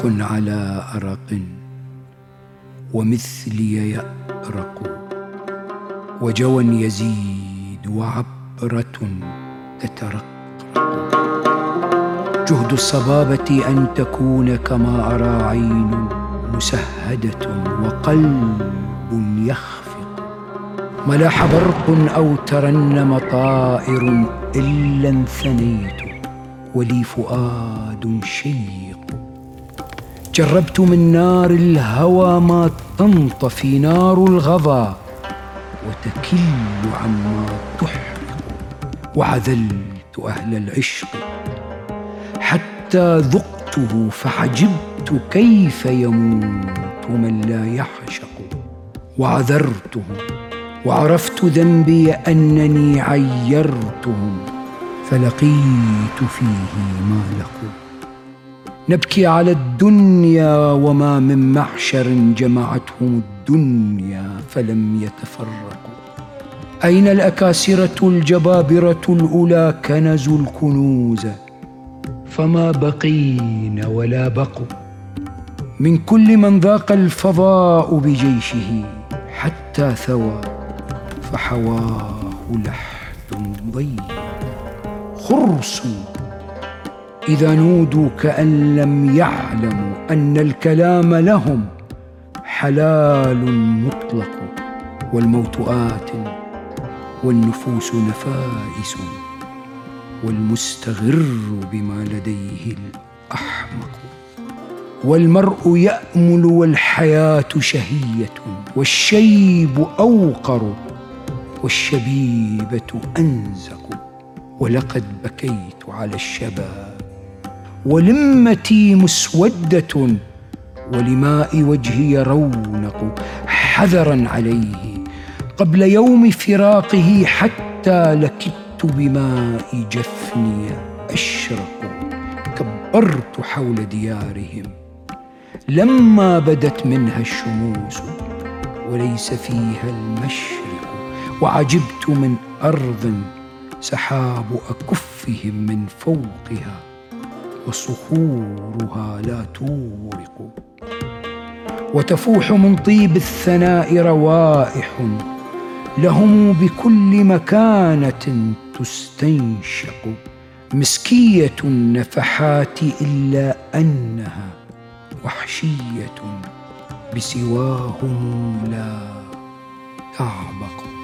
عرق على أرق ومثلي يأرق وجوى يزيد وعبرة تترقرق. جهد الصبابة أن تكون كما أرى عين مسهدة وقلب يخفق. ملاح برق أو ترنم طائر إلا انثنيت ولي فؤاد شيق. جربت من نار الهوى ما تنطفي نار الغضا وتكل عما تحرق وعذلت أهل العشق. حتى ذقته فعجبت كيف يموت من لا يعشق. وعذرته وعرفت ذنبي أنني عيرتهم فلقيت فيه ما لقوا نبكي على الدنيا وما من معشر جمعتهم الدنيا فلم يتفرقوا. أين الأكاسرة الجبابرة الأولى كنزوا الكنوز؟ فما بقين ولا بقوا. من كل من ذاق الفضاء بجيشه حتى ثوى فحواه لحد ضيق خرص إذا نودوا كأن لم يعلموا أن الكلام لهم حلال مطلق والموت آت والنفوس نفائس والمستغر بما لديه الأحمق والمرء يأمل والحياة شهية والشيب أوقر والشبيبة أنزق ولقد بكيت على الشباب ولمتي مسودة ولماء وجهي رونق حذرا عليه قبل يوم فراقه حتى لكدت بماء جفني أشرق كبرت حول ديارهم لما بدت منها الشموس وليس فيها المشرق وعجبت من أرض سحاب أكفهم من فوقها وصخورها لا تورق. وتفوح من طيب الثناء روائح لهم بكل مكانة تستنشق. مسكية النفحات إلا أنها وحشية بسواهم لا تعبق.